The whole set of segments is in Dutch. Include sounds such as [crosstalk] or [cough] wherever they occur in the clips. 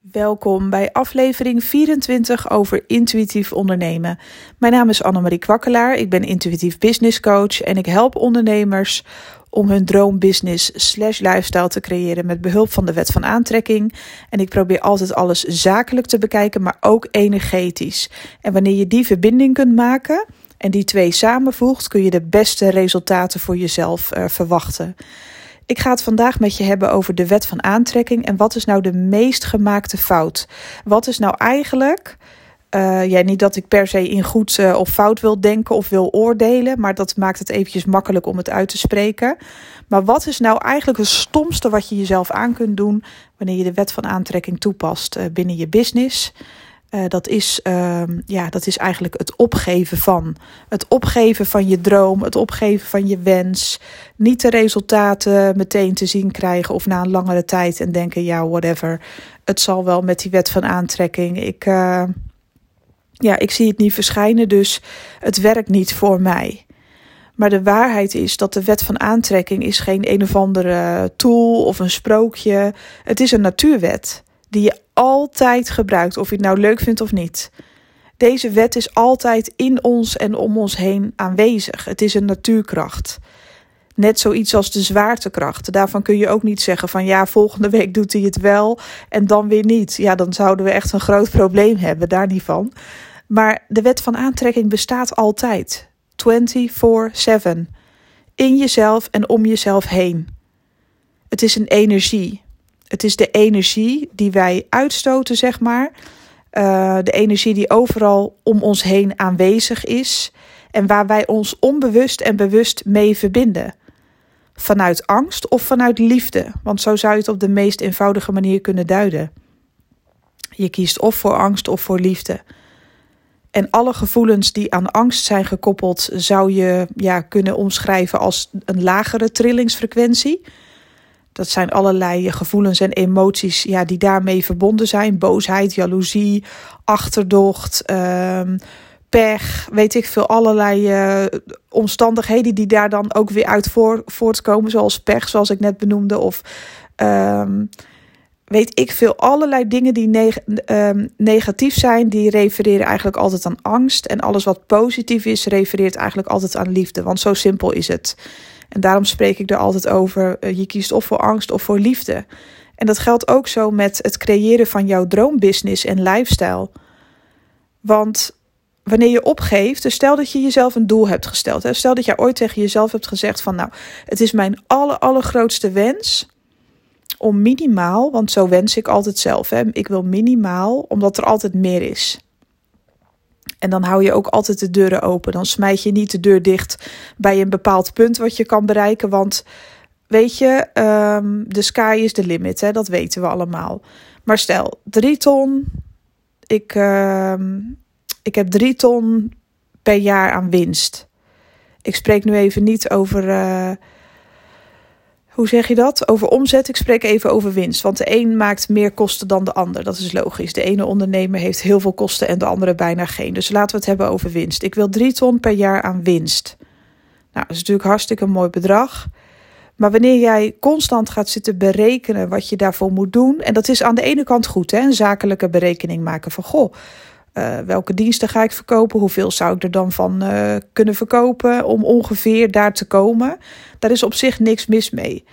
Welkom bij aflevering 24 over intuïtief ondernemen. Mijn naam is Annemarie Kwakkelaar, ik ben intuïtief business coach en ik help ondernemers om hun droombusiness slash lifestyle te creëren met behulp van de wet van aantrekking. En ik probeer altijd alles zakelijk te bekijken, maar ook energetisch. En wanneer je die verbinding kunt maken en die twee samenvoegt, kun je de beste resultaten voor jezelf uh, verwachten. Ik ga het vandaag met je hebben over de wet van aantrekking en wat is nou de meest gemaakte fout? Wat is nou eigenlijk, uh, ja, niet dat ik per se in goed uh, of fout wil denken of wil oordelen, maar dat maakt het eventjes makkelijk om het uit te spreken. Maar wat is nou eigenlijk het stomste wat je jezelf aan kunt doen wanneer je de wet van aantrekking toepast uh, binnen je business? Uh, dat, is, uh, ja, dat is eigenlijk het opgeven van. Het opgeven van je droom, het opgeven van je wens. Niet de resultaten meteen te zien krijgen of na een langere tijd en denken: ja, whatever. Het zal wel met die wet van aantrekking. Ik, uh, ja, ik zie het niet verschijnen, dus het werkt niet voor mij. Maar de waarheid is dat de wet van aantrekking is geen een of andere tool of een sprookje. Het is een natuurwet die je altijd gebruikt, of je het nou leuk vindt of niet. Deze wet is altijd in ons en om ons heen aanwezig. Het is een natuurkracht. Net zoiets als de zwaartekracht. Daarvan kun je ook niet zeggen van ja, volgende week doet hij het wel en dan weer niet. Ja, dan zouden we echt een groot probleem hebben, daar niet van. Maar de wet van aantrekking bestaat altijd. 24/7. In jezelf en om jezelf heen. Het is een energie. Het is de energie die wij uitstoten, zeg maar. Uh, de energie die overal om ons heen aanwezig is. En waar wij ons onbewust en bewust mee verbinden. Vanuit angst of vanuit liefde. Want zo zou je het op de meest eenvoudige manier kunnen duiden. Je kiest of voor angst of voor liefde. En alle gevoelens die aan angst zijn gekoppeld, zou je ja, kunnen omschrijven als een lagere trillingsfrequentie. Dat zijn allerlei gevoelens en emoties ja, die daarmee verbonden zijn. Boosheid, jaloezie, achterdocht, um, pech, weet ik veel. Allerlei uh, omstandigheden die daar dan ook weer uit voor, voortkomen. Zoals pech, zoals ik net benoemde. Of um, weet ik veel. Allerlei dingen die um, negatief zijn, die refereren eigenlijk altijd aan angst. En alles wat positief is, refereert eigenlijk altijd aan liefde. Want zo simpel is het. En daarom spreek ik er altijd over. Eh, je kiest of voor angst of voor liefde. En dat geldt ook zo met het creëren van jouw droombusiness en lifestyle. Want wanneer je opgeeft, dus stel dat je jezelf een doel hebt gesteld. Hè? Stel dat je ooit tegen jezelf hebt gezegd van nou, het is mijn aller, allergrootste wens om minimaal, want zo wens ik altijd zelf. Hè? Ik wil minimaal, omdat er altijd meer is. En dan hou je ook altijd de deuren open. Dan smijt je niet de deur dicht bij een bepaald punt wat je kan bereiken. Want weet je, um, de sky is the limit. Hè? Dat weten we allemaal. Maar stel, drie ton. Ik, uh, ik heb drie ton per jaar aan winst. Ik spreek nu even niet over. Uh, hoe zeg je dat? Over omzet. Ik spreek even over winst. Want de een maakt meer kosten dan de ander. Dat is logisch. De ene ondernemer heeft heel veel kosten en de andere bijna geen. Dus laten we het hebben over winst. Ik wil 3 ton per jaar aan winst. Nou, dat is natuurlijk hartstikke een mooi bedrag. Maar wanneer jij constant gaat zitten berekenen wat je daarvoor moet doen. En dat is aan de ene kant goed, hè? Een zakelijke berekening maken van goh. Uh, welke diensten ga ik verkopen? Hoeveel zou ik er dan van uh, kunnen verkopen om ongeveer daar te komen? Daar is op zich niks mis mee.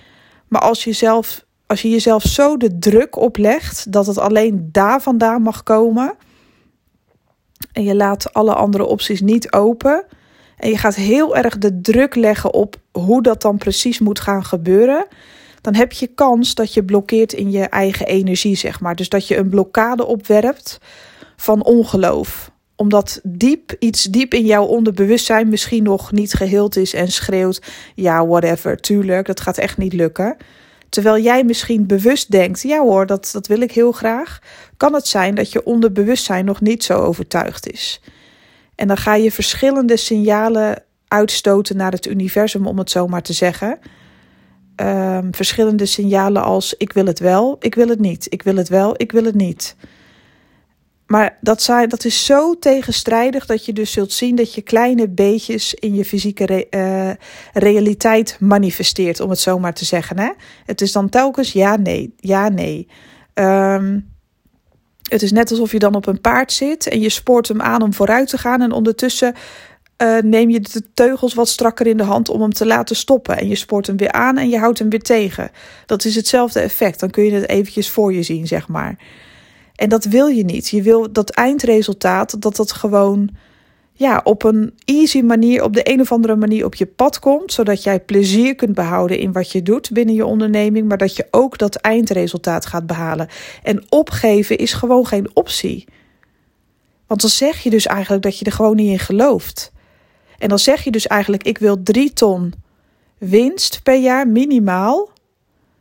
Maar als je, zelf, als je jezelf zo de druk oplegt dat het alleen daar vandaan mag komen. En je laat alle andere opties niet open. En je gaat heel erg de druk leggen op hoe dat dan precies moet gaan gebeuren. Dan heb je kans dat je blokkeert in je eigen energie, zeg maar. Dus dat je een blokkade opwerpt van ongeloof. Omdat diep, iets diep in jouw onderbewustzijn misschien nog niet geheeld is en schreeuwt: ja, whatever, tuurlijk, dat gaat echt niet lukken. Terwijl jij misschien bewust denkt: ja hoor, dat, dat wil ik heel graag. Kan het zijn dat je onderbewustzijn nog niet zo overtuigd is. En dan ga je verschillende signalen uitstoten naar het universum, om het zo maar te zeggen. Um, verschillende signalen als: ik wil het wel, ik wil het niet, ik wil het wel, ik wil het niet. Maar dat, dat is zo tegenstrijdig dat je dus zult zien dat je kleine beetjes in je fysieke re, uh, realiteit manifesteert, om het zo maar te zeggen. Hè? Het is dan telkens ja, nee, ja, nee. Um, Het is net alsof je dan op een paard zit en je spoort hem aan om vooruit te gaan. En ondertussen uh, neem je de teugels wat strakker in de hand om hem te laten stoppen. En je spoort hem weer aan en je houdt hem weer tegen. Dat is hetzelfde effect. Dan kun je het eventjes voor je zien, zeg maar. En dat wil je niet. Je wil dat eindresultaat, dat dat gewoon ja, op een easy manier, op de een of andere manier op je pad komt. Zodat jij plezier kunt behouden in wat je doet binnen je onderneming. Maar dat je ook dat eindresultaat gaat behalen. En opgeven is gewoon geen optie. Want dan zeg je dus eigenlijk dat je er gewoon niet in gelooft. En dan zeg je dus eigenlijk: ik wil drie ton winst per jaar minimaal.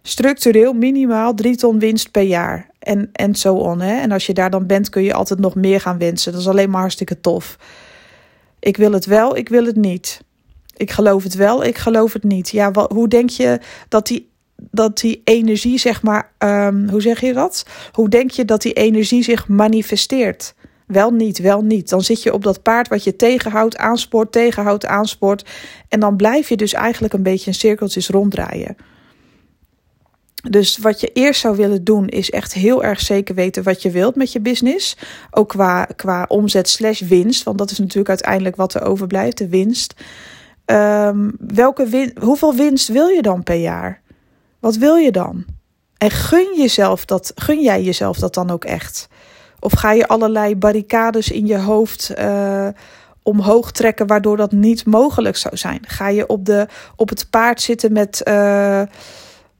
Structureel minimaal drie ton winst per jaar. En, en zo on. Hè? En als je daar dan bent, kun je altijd nog meer gaan wensen. Dat is alleen maar hartstikke tof. Ik wil het wel, ik wil het niet. Ik geloof het wel, ik geloof het niet. Ja, wat, hoe denk je dat die, dat die energie, zeg maar, um, hoe zeg je dat? Hoe denk je dat die energie zich manifesteert? Wel niet, wel niet. Dan zit je op dat paard wat je tegenhoudt, aanspoort, tegenhoudt, aanspoort. En dan blijf je dus eigenlijk een beetje in cirkeltjes ronddraaien. Dus wat je eerst zou willen doen, is echt heel erg zeker weten wat je wilt met je business. Ook qua, qua omzet slash winst, want dat is natuurlijk uiteindelijk wat er overblijft, de winst. Um, welke win hoeveel winst wil je dan per jaar? Wat wil je dan? En gun, jezelf dat, gun jij jezelf dat dan ook echt? Of ga je allerlei barricades in je hoofd uh, omhoog trekken, waardoor dat niet mogelijk zou zijn? Ga je op, de, op het paard zitten met uh,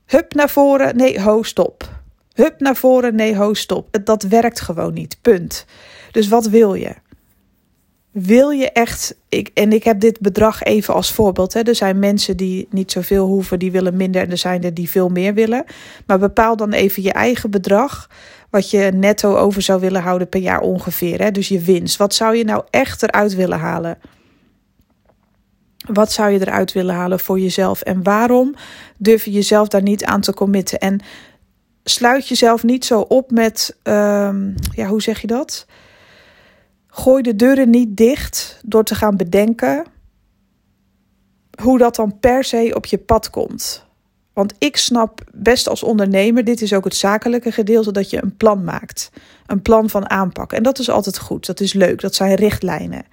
hup naar voren, nee, ho, stop. Hup naar voren, nee, ho, stop. Dat werkt gewoon niet, punt. Dus wat wil je? Wil je echt, ik, en ik heb dit bedrag even als voorbeeld. Hè. Er zijn mensen die niet zoveel hoeven, die willen minder. En er zijn er die veel meer willen. Maar bepaal dan even je eigen bedrag wat je netto over zou willen houden per jaar ongeveer. Hè? Dus je winst. Wat zou je nou echt eruit willen halen? Wat zou je eruit willen halen voor jezelf? En waarom durf je jezelf daar niet aan te committen? En sluit jezelf niet zo op met, um, ja, hoe zeg je dat? Gooi de deuren niet dicht door te gaan bedenken hoe dat dan per se op je pad komt. Want ik snap best als ondernemer, dit is ook het zakelijke gedeelte, dat je een plan maakt. Een plan van aanpak. En dat is altijd goed, dat is leuk, dat zijn richtlijnen.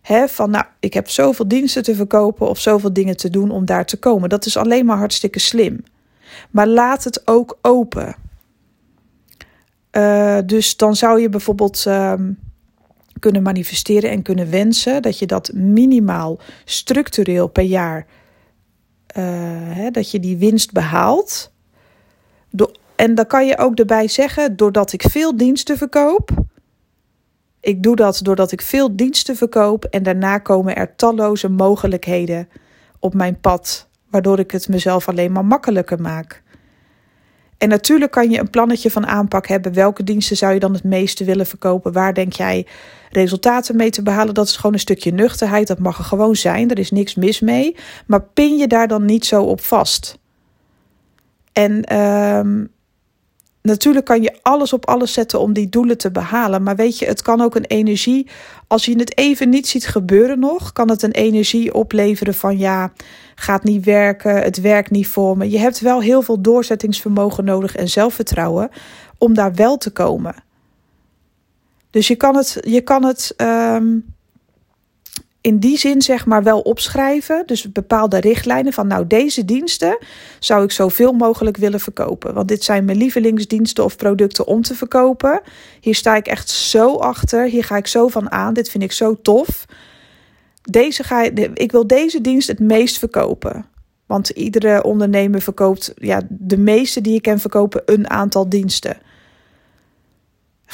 He, van nou, ik heb zoveel diensten te verkopen of zoveel dingen te doen om daar te komen. Dat is alleen maar hartstikke slim. Maar laat het ook open. Uh, dus dan zou je bijvoorbeeld uh, kunnen manifesteren en kunnen wensen dat je dat minimaal structureel per jaar uh, hè, dat je die winst behaalt. en dan kan je ook erbij zeggen, doordat ik veel diensten verkoop. Ik doe dat doordat ik veel diensten verkoop en daarna komen er talloze mogelijkheden op mijn pad, waardoor ik het mezelf alleen maar makkelijker maak. En natuurlijk kan je een plannetje van aanpak hebben. Welke diensten zou je dan het meeste willen verkopen? Waar denk jij resultaten mee te behalen? Dat is gewoon een stukje nuchterheid. Dat mag er gewoon zijn. Er is niks mis mee. Maar pin je daar dan niet zo op vast. En um, Natuurlijk kan je alles op alles zetten om die doelen te behalen. Maar weet je, het kan ook een energie. Als je het even niet ziet gebeuren nog, kan het een energie opleveren van ja, gaat niet werken, het werkt niet voor me. Je hebt wel heel veel doorzettingsvermogen nodig en zelfvertrouwen om daar wel te komen. Dus je kan het, je kan het um, in die zin zeg maar wel opschrijven. Dus bepaalde richtlijnen van nou deze diensten zou ik zoveel mogelijk willen verkopen. Want dit zijn mijn lievelingsdiensten of producten om te verkopen. Hier sta ik echt zo achter. Hier ga ik zo van aan. Dit vind ik zo tof. Deze ga ik, wil deze dienst het meest verkopen. Want iedere ondernemer verkoopt, ja, de meeste die ik ken verkopen een aantal diensten.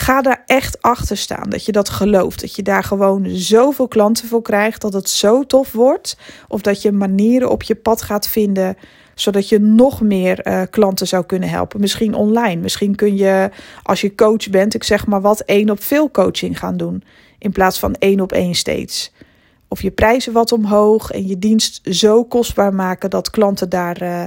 Ga daar echt achter staan. Dat je dat gelooft. Dat je daar gewoon zoveel klanten voor krijgt. Dat het zo tof wordt. Of dat je manieren op je pad gaat vinden. Zodat je nog meer uh, klanten zou kunnen helpen. Misschien online. Misschien kun je, als je coach bent, ik zeg maar wat, één op veel coaching gaan doen. In plaats van één op één steeds. Of je prijzen wat omhoog en je dienst zo kostbaar maken dat klanten daar. Uh,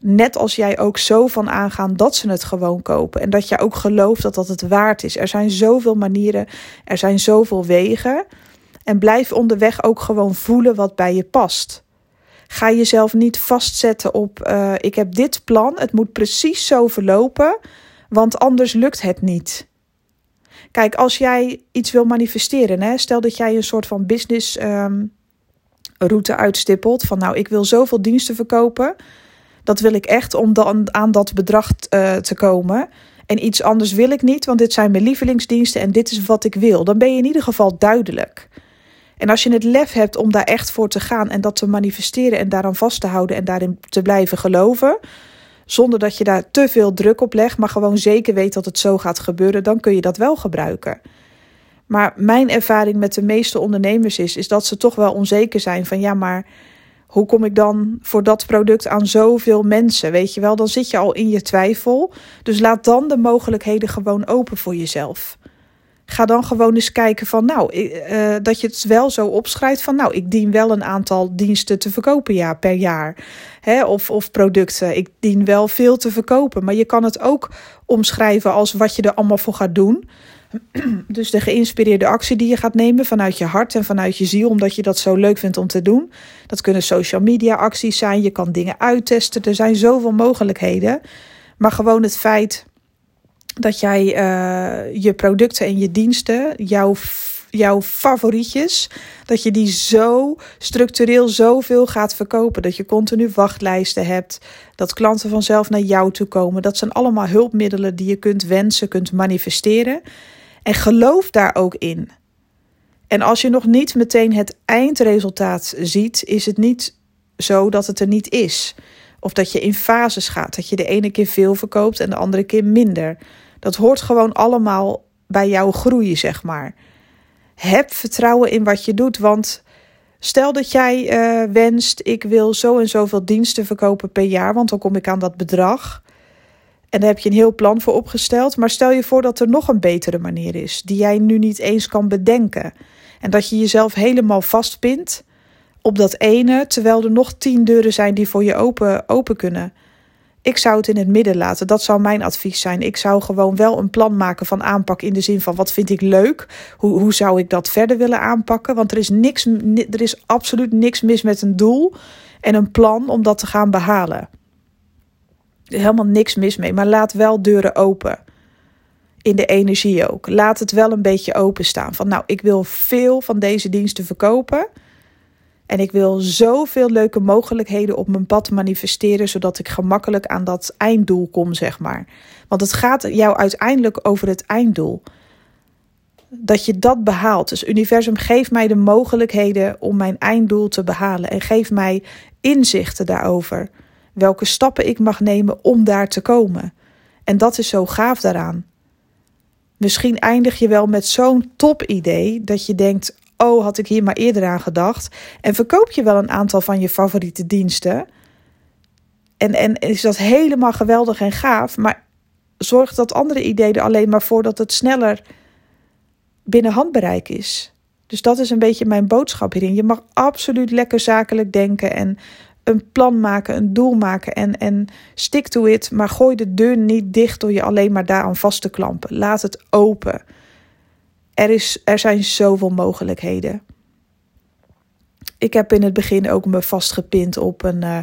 net als jij ook zo van aangaan dat ze het gewoon kopen. En dat je ook gelooft dat dat het waard is. Er zijn zoveel manieren, er zijn zoveel wegen. En blijf onderweg ook gewoon voelen wat bij je past. Ga jezelf niet vastzetten op: uh, ik heb dit plan, het moet precies zo verlopen, want anders lukt het niet. Kijk, als jij iets wil manifesteren, hè, stel dat jij een soort van business um, route uitstippelt. Van nou, ik wil zoveel diensten verkopen. Dat wil ik echt om dan aan dat bedrag uh, te komen. En iets anders wil ik niet, want dit zijn mijn lievelingsdiensten en dit is wat ik wil. Dan ben je in ieder geval duidelijk. En als je het lef hebt om daar echt voor te gaan en dat te manifesteren en daaraan vast te houden en daarin te blijven geloven, zonder dat je daar te veel druk op legt, maar gewoon zeker weet dat het zo gaat gebeuren, dan kun je dat wel gebruiken. Maar mijn ervaring met de meeste ondernemers is, is dat ze toch wel onzeker zijn van ja, maar hoe kom ik dan voor dat product aan zoveel mensen? Weet je wel, dan zit je al in je twijfel. Dus laat dan de mogelijkheden gewoon open voor jezelf. Ga dan gewoon eens kijken van, nou, uh, dat je het wel zo opschrijft van, nou, ik dien wel een aantal diensten te verkopen ja, per jaar. Hè, of, of producten. Ik dien wel veel te verkopen. Maar je kan het ook omschrijven als wat je er allemaal voor gaat doen. Dus de geïnspireerde actie die je gaat nemen vanuit je hart en vanuit je ziel, omdat je dat zo leuk vindt om te doen. Dat kunnen social media acties zijn. Je kan dingen uittesten. Er zijn zoveel mogelijkheden. Maar gewoon het feit dat jij uh, je producten en je diensten, jouw, jouw favorietjes, dat je die zo structureel zoveel gaat verkopen. Dat je continu wachtlijsten hebt, dat klanten vanzelf naar jou toe komen. Dat zijn allemaal hulpmiddelen die je kunt wensen, kunt manifesteren. En geloof daar ook in. En als je nog niet meteen het eindresultaat ziet, is het niet zo dat het er niet is. Of dat je in fases gaat, dat je de ene keer veel verkoopt en de andere keer minder. Dat hoort gewoon allemaal bij jouw groei, zeg maar. Heb vertrouwen in wat je doet, want stel dat jij uh, wenst, ik wil zo en zoveel diensten verkopen per jaar, want dan kom ik aan dat bedrag. En daar heb je een heel plan voor opgesteld. Maar stel je voor dat er nog een betere manier is, die jij nu niet eens kan bedenken. En dat je jezelf helemaal vastpint op dat ene, terwijl er nog tien deuren zijn die voor je open, open kunnen. Ik zou het in het midden laten. Dat zou mijn advies zijn. Ik zou gewoon wel een plan maken van aanpak in de zin van wat vind ik leuk? Hoe, hoe zou ik dat verder willen aanpakken? Want er is, niks, er is absoluut niks mis met een doel en een plan om dat te gaan behalen. Helemaal niks mis mee. Maar laat wel deuren open. In de energie ook. Laat het wel een beetje openstaan. Van nou, ik wil veel van deze diensten verkopen. En ik wil zoveel leuke mogelijkheden op mijn pad manifesteren, zodat ik gemakkelijk aan dat einddoel kom, zeg maar. Want het gaat jou uiteindelijk over het einddoel. Dat je dat behaalt. Dus universum, geef mij de mogelijkheden om mijn einddoel te behalen. En geef mij inzichten daarover. Welke stappen ik mag nemen om daar te komen. En dat is zo gaaf daaraan. Misschien eindig je wel met zo'n top idee dat je denkt: oh, had ik hier maar eerder aan gedacht. En verkoop je wel een aantal van je favoriete diensten. En, en is dat helemaal geweldig en gaaf. Maar zorg dat andere ideeën er alleen maar voor dat het sneller binnen handbereik is. Dus dat is een beetje mijn boodschap hierin. Je mag absoluut lekker zakelijk denken en een plan maken, een doel maken en, en stick to it. Maar gooi de deur niet dicht door je alleen maar daaraan vast te klampen. Laat het open. Er, is, er zijn zoveel mogelijkheden. Ik heb in het begin ook me vastgepind op een, uh,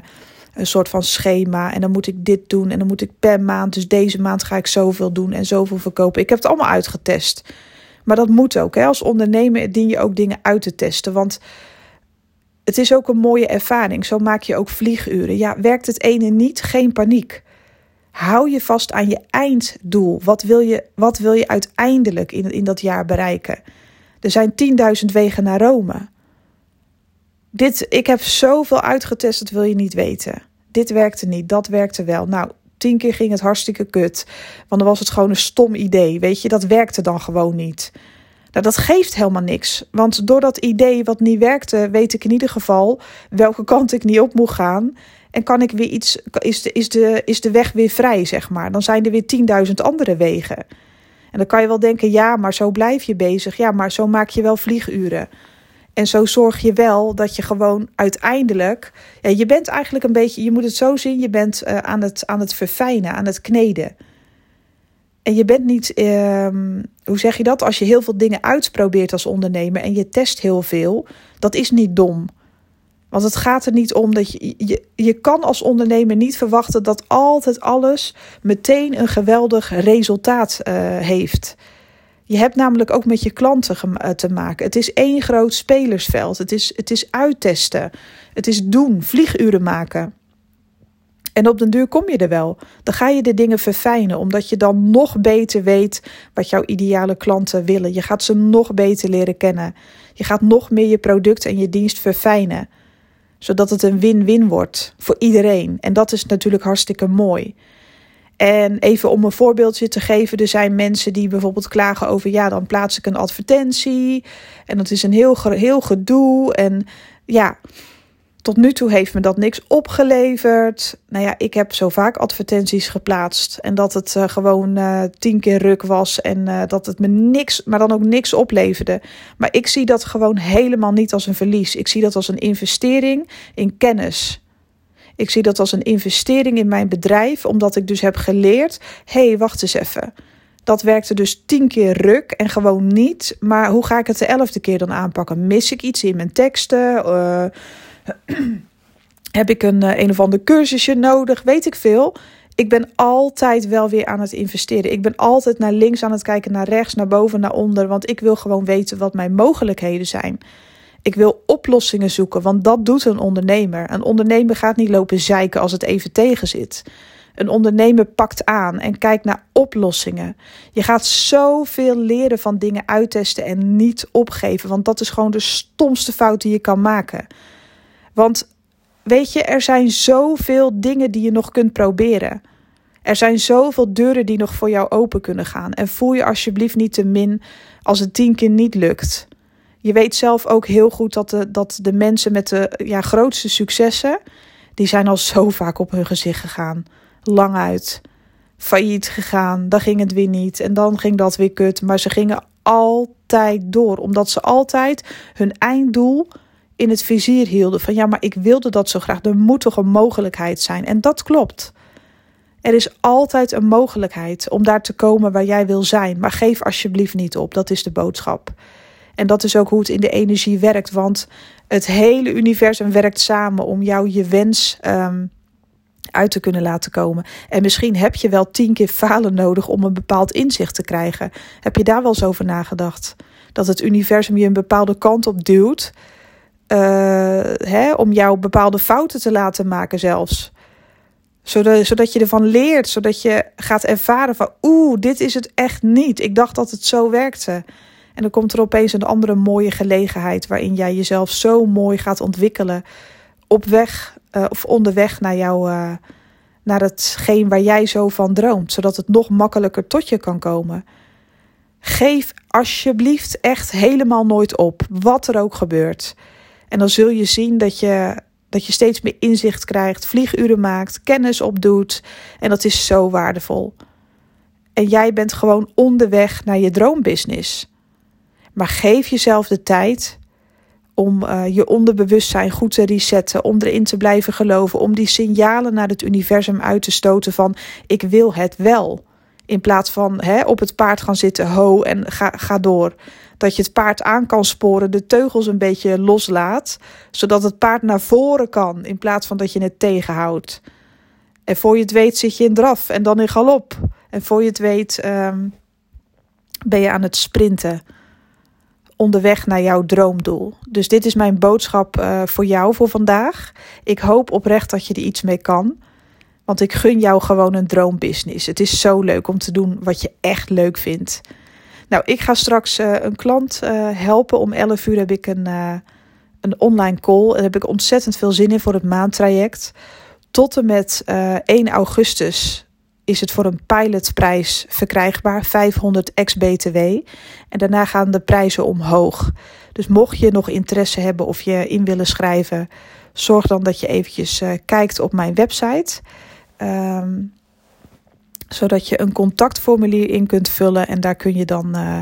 een soort van schema. En dan moet ik dit doen en dan moet ik per maand. Dus deze maand ga ik zoveel doen en zoveel verkopen. Ik heb het allemaal uitgetest. Maar dat moet ook. Hè? Als ondernemer dien je ook dingen uit te testen. Want het is ook een mooie ervaring. Zo maak je ook vlieguren. Ja, werkt het ene niet? Geen paniek. Hou je vast aan je einddoel. Wat wil je, wat wil je uiteindelijk in, in dat jaar bereiken? Er zijn 10.000 wegen naar Rome. Dit, ik heb zoveel uitgetest, dat wil je niet weten. Dit werkte niet, dat werkte wel. Nou, tien keer ging het hartstikke kut. Want dan was het gewoon een stom idee. Weet je, dat werkte dan gewoon niet. Nou, dat geeft helemaal niks. Want door dat idee wat niet werkte, weet ik in ieder geval welke kant ik niet op moet gaan. En kan ik weer iets, is de, is de, is de weg weer vrij, zeg maar. Dan zijn er weer 10.000 andere wegen. En dan kan je wel denken, ja, maar zo blijf je bezig. Ja, maar zo maak je wel vlieguren. En zo zorg je wel dat je gewoon uiteindelijk. Ja, je bent eigenlijk een beetje, je moet het zo zien, je bent uh, aan, het, aan het verfijnen, aan het kneden. En je bent niet, uh, hoe zeg je dat? Als je heel veel dingen uitprobeert als ondernemer en je test heel veel, dat is niet dom. Want het gaat er niet om dat je, je, je kan als ondernemer niet verwachten dat altijd alles meteen een geweldig resultaat uh, heeft. Je hebt namelijk ook met je klanten eh, te maken. Het is één groot spelersveld. Het is, het is uittesten. Het is doen, vlieguren maken. En op den duur kom je er wel. Dan ga je de dingen verfijnen, omdat je dan nog beter weet wat jouw ideale klanten willen. Je gaat ze nog beter leren kennen. Je gaat nog meer je product en je dienst verfijnen, zodat het een win-win wordt voor iedereen. En dat is natuurlijk hartstikke mooi. En even om een voorbeeldje te geven, er zijn mensen die bijvoorbeeld klagen over, ja, dan plaats ik een advertentie en dat is een heel, heel gedoe. En ja, tot nu toe heeft me dat niks opgeleverd. Nou ja, ik heb zo vaak advertenties geplaatst. En dat het uh, gewoon uh, tien keer ruk was. En uh, dat het me niks, maar dan ook niks opleverde. Maar ik zie dat gewoon helemaal niet als een verlies. Ik zie dat als een investering in kennis. Ik zie dat als een investering in mijn bedrijf, omdat ik dus heb geleerd: hé, hey, wacht eens even. Dat werkte dus tien keer ruk en gewoon niet. Maar hoe ga ik het de elfde keer dan aanpakken? Mis ik iets in mijn teksten? [clears throat] heb ik een een of ander cursusje nodig? Weet ik veel. Ik ben altijd wel weer aan het investeren. Ik ben altijd naar links aan het kijken, naar rechts, naar boven, naar onder. Want ik wil gewoon weten wat mijn mogelijkheden zijn. Ik wil oplossingen zoeken, want dat doet een ondernemer. Een ondernemer gaat niet lopen zeiken als het even tegen zit. Een ondernemer pakt aan en kijkt naar oplossingen. Je gaat zoveel leren van dingen uittesten en niet opgeven, want dat is gewoon de stomste fout die je kan maken. Want weet je, er zijn zoveel dingen die je nog kunt proberen. Er zijn zoveel deuren die nog voor jou open kunnen gaan. En voel je alsjeblieft niet te min als het tien keer niet lukt. Je weet zelf ook heel goed dat de, dat de mensen met de ja, grootste successen, die zijn al zo vaak op hun gezicht gegaan. Lang uit. Failliet gegaan, dan ging het weer niet. En dan ging dat weer kut. Maar ze gingen altijd door, omdat ze altijd hun einddoel in het vizier hielden. Van ja, maar ik wilde dat zo graag. Er moet toch een mogelijkheid zijn. En dat klopt. Er is altijd een mogelijkheid om daar te komen waar jij wil zijn. Maar geef alsjeblieft niet op. Dat is de boodschap. En dat is ook hoe het in de energie werkt. Want het hele universum werkt samen om jou je wens um, uit te kunnen laten komen. En misschien heb je wel tien keer falen nodig om een bepaald inzicht te krijgen. Heb je daar wel eens over nagedacht? Dat het universum je een bepaalde kant op duwt. Uh, hè, om jou bepaalde fouten te laten maken zelfs. Zodat, zodat je ervan leert. Zodat je gaat ervaren van oeh, dit is het echt niet. Ik dacht dat het zo werkte. En dan komt er opeens een andere mooie gelegenheid waarin jij jezelf zo mooi gaat ontwikkelen op weg uh, of onderweg naar jou, uh, naar hetgeen waar jij zo van droomt, zodat het nog makkelijker tot je kan komen. Geef alsjeblieft echt helemaal nooit op, wat er ook gebeurt. En dan zul je zien dat je, dat je steeds meer inzicht krijgt, vlieguren maakt, kennis opdoet. En dat is zo waardevol. En jij bent gewoon onderweg naar je droombusiness. Maar geef jezelf de tijd om uh, je onderbewustzijn goed te resetten, om erin te blijven geloven, om die signalen naar het universum uit te stoten van ik wil het wel. In plaats van hè, op het paard gaan zitten, ho en ga, ga door. Dat je het paard aan kan sporen, de teugels een beetje loslaat, zodat het paard naar voren kan in plaats van dat je het tegenhoudt. En voor je het weet zit je in draf en dan in galop. En voor je het weet um, ben je aan het sprinten onderweg naar jouw droomdoel. Dus dit is mijn boodschap uh, voor jou voor vandaag. Ik hoop oprecht dat je er iets mee kan. Want ik gun jou gewoon een droombusiness. Het is zo leuk om te doen wat je echt leuk vindt. Nou, ik ga straks uh, een klant uh, helpen. Om 11 uur heb ik een, een online call. Daar heb ik ontzettend veel zin in voor het maandtraject. Tot en met 1 augustus is het voor een pilotprijs verkrijgbaar, 500 ex-BTW. En daarna gaan de prijzen omhoog. Dus mocht je nog interesse hebben of je in willen schrijven, zorg dan dat je eventjes kijkt op mijn website. Um, zodat je een contactformulier in kunt vullen en daar kun je dan uh,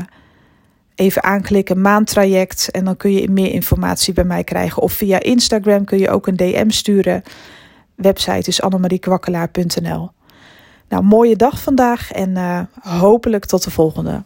even aanklikken maandtraject en dan kun je meer informatie bij mij krijgen. Of via Instagram kun je ook een DM sturen. Website is annemariekwakkelaar.nl. Nou, mooie dag vandaag en uh, hopelijk tot de volgende.